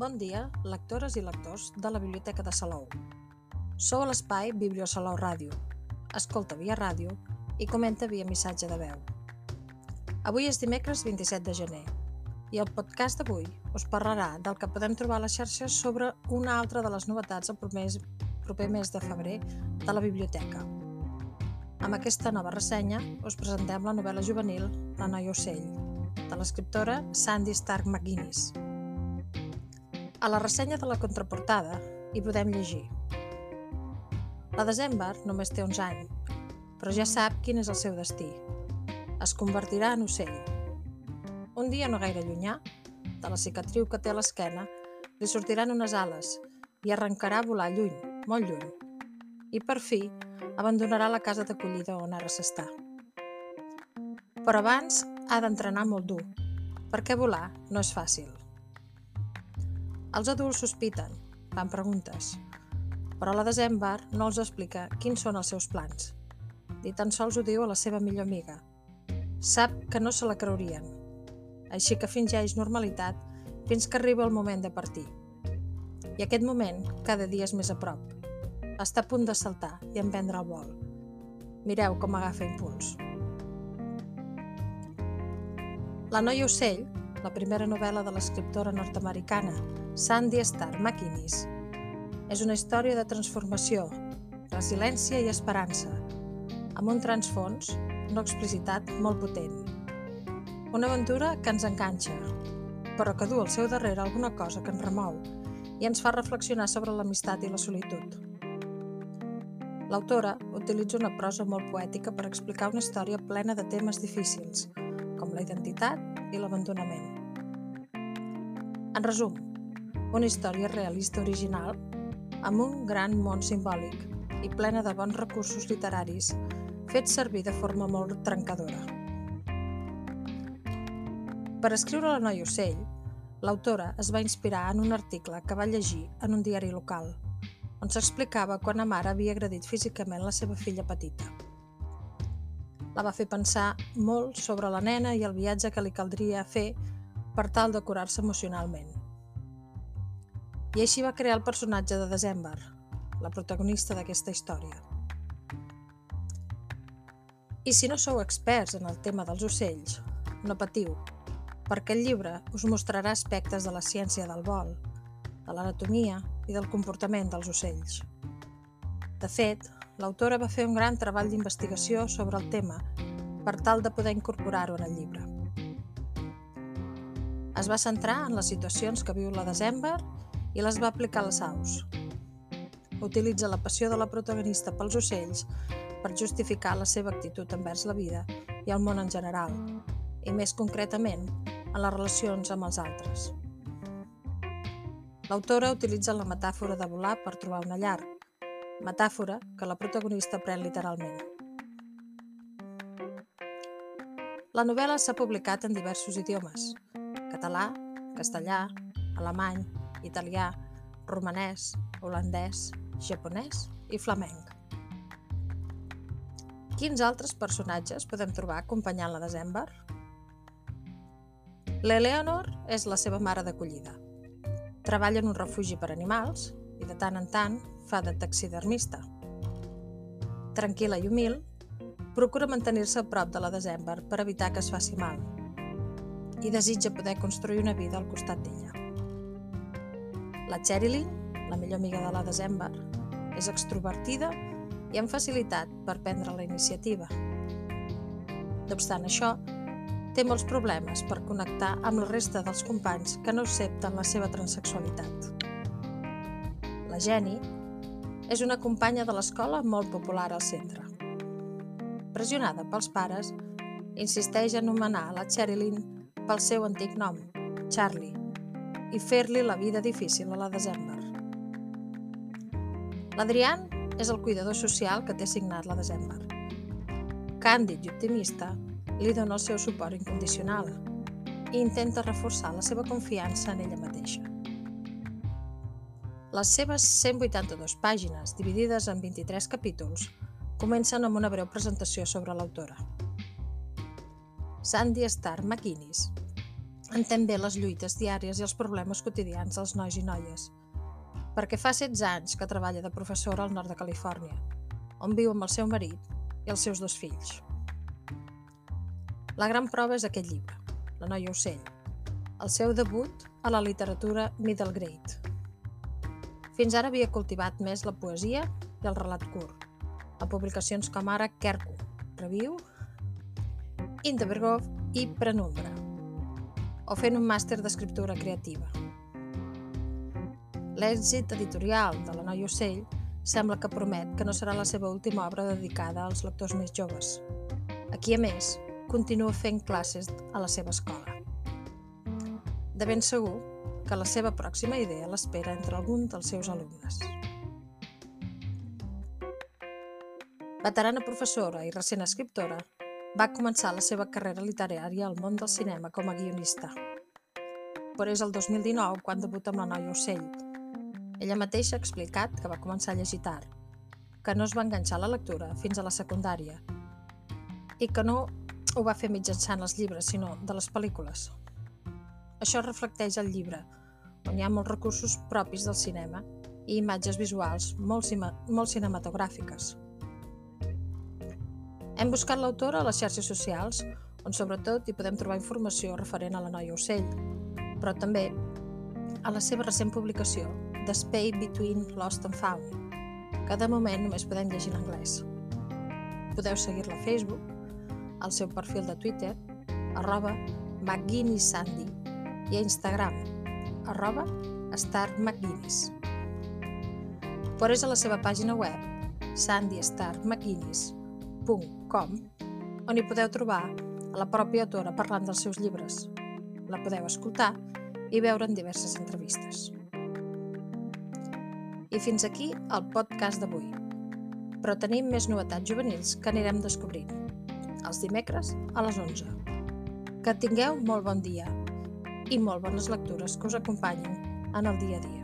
Bon dia, lectores i lectors de la Biblioteca de Salou. Sou a l'espai Bibliosalou Ràdio. Escolta via ràdio i comenta via missatge de veu. Avui és dimecres 27 de gener i el podcast d'avui us parlarà del que podem trobar a les xarxes sobre una altra de les novetats el proper, proper mes de febrer de la biblioteca. Amb aquesta nova ressenya us presentem la novel·la juvenil La noia ocell, de l'escriptora Sandy Stark McGuinness. A la ressenya de la contraportada hi podem llegir La December només té 11 anys, però ja sap quin és el seu destí. Es convertirà en ocell. Un dia no gaire llunyà, de la cicatriu que té a l'esquena, li sortiran unes ales i arrencarà a volar lluny, molt lluny. I per fi abandonarà la casa d'acollida on ara s'està. Però abans ha d'entrenar molt dur, perquè volar no és fàcil. Els adults sospiten, fan preguntes, però la December no els explica quins són els seus plans. Ni tan sols ho diu a la seva millor amiga. Sap que no se la creurien, així que fingeix normalitat fins que arriba el moment de partir. I aquest moment cada dia és més a prop. Està a punt de saltar i emprendre el vol. Mireu com agafa impuls. La noia ocell, la primera novel·la de l'escriptora nord-americana Sandy Starr McInnes, és una història de transformació, resiliència i esperança, amb un transfons no explicitat molt potent. Una aventura que ens enganxa, però que du al seu darrere alguna cosa que ens remou i ens fa reflexionar sobre l'amistat i la solitud. L'autora utilitza una prosa molt poètica per explicar una història plena de temes difícils, com la identitat i l'abandonament. En resum, una història realista original amb un gran món simbòlic i plena de bons recursos literaris fets servir de forma molt trencadora. Per escriure La noia ocell, l'autora es va inspirar en un article que va llegir en un diari local, on s'explicava quan la mare havia agredit físicament la seva filla petita la va fer pensar molt sobre la nena i el viatge que li caldria fer per tal de curar-se emocionalment. I així va crear el personatge de December, la protagonista d'aquesta història. I si no sou experts en el tema dels ocells, no patiu, perquè el llibre us mostrarà aspectes de la ciència del vol, de l'anatomia i del comportament dels ocells. De fet, l'autora va fer un gran treball d'investigació sobre el tema per tal de poder incorporar-ho en el llibre. Es va centrar en les situacions que viu la December i les va aplicar a les aus. Utilitza la passió de la protagonista pels ocells per justificar la seva actitud envers la vida i el món en general, i més concretament en les relacions amb els altres. L'autora utilitza la metàfora de volar per trobar una llar, metàfora que la protagonista pren literalment. La novel·la s'ha publicat en diversos idiomes, català, castellà, alemany, italià, romanès, holandès, japonès i flamenc. Quins altres personatges podem trobar acompanyant la December? L'Eleonor és la seva mare d'acollida. Treballa en un refugi per animals i de tant en tant fa de taxidermista. Tranquil·la i humil, procura mantenir-se a prop de la December per evitar que es faci mal i desitja poder construir una vida al costat d'ella. La Cherilyn, la millor amiga de la December, és extrovertida i amb facilitat per prendre la iniciativa. No obstant això, té molts problemes per connectar amb la resta dels companys que no accepten la seva transexualitat. La Jenny és una companya de l'escola molt popular al centre. Pressionada pels pares, insisteix a anomenar la Cherilyn pel seu antic nom, Charlie, i fer-li la vida difícil a la December. L'Adrián és el cuidador social que té assignat la December. Càndid i optimista, li dona el seu suport incondicional i intenta reforçar la seva confiança en ella mateixa. Les seves 182 pàgines, dividides en 23 capítols, comencen amb una breu presentació sobre l'autora. Sandy Starr McInnes entén bé les lluites diàries i els problemes quotidians dels nois i noies, perquè fa 16 anys que treballa de professora al nord de Califòrnia, on viu amb el seu marit i els seus dos fills. La gran prova és aquest llibre, La noia ocell, el seu debut a la literatura middle grade. Fins ara havia cultivat més la poesia i el relat curt, a publicacions com ara Kerku, Review, Interbergov i Prenumbra, o fent un màster d'escriptura creativa. L'èxit editorial de La noia ocell sembla que promet que no serà la seva última obra dedicada als lectors més joves. Aquí, a més, continua fent classes a la seva escola. De ben segur que la seva pròxima idea l'espera entre algun dels seus alumnes. Veterana professora i recent escriptora, va començar la seva carrera literària al món del cinema com a guionista. Però és el 2019 quan debuta amb La noia ocell, ella mateixa ha explicat que va començar a llegir tard, que no es va enganxar a la lectura fins a la secundària i que no ho va fer mitjançant els llibres, sinó de les pel·lícules. Això reflecteix el llibre, on hi ha molts recursos propis del cinema i imatges visuals molt, molt cinematogràfiques. Hem buscat l'autora a les xarxes socials, on sobretot hi podem trobar informació referent a la noia ocell, però també a la seva recent publicació The Space Between Lost and Found, que de moment només podem llegir en anglès. Podeu seguir-la a Facebook, al seu perfil de Twitter, arroba McGuinnessSandy, i a Instagram, arroba StarMcGuinness. Però és a la seva pàgina web, sandystarmcguinness.com, on hi podeu trobar a la pròpia autora parlant dels seus llibres. La podeu escoltar i veure en diverses entrevistes. I fins aquí el podcast d'avui. Però tenim més novetats juvenils que anirem descobrint. Els dimecres a les 11. Que tingueu molt bon dia i molt bones lectures que us acompanyen en el dia a dia.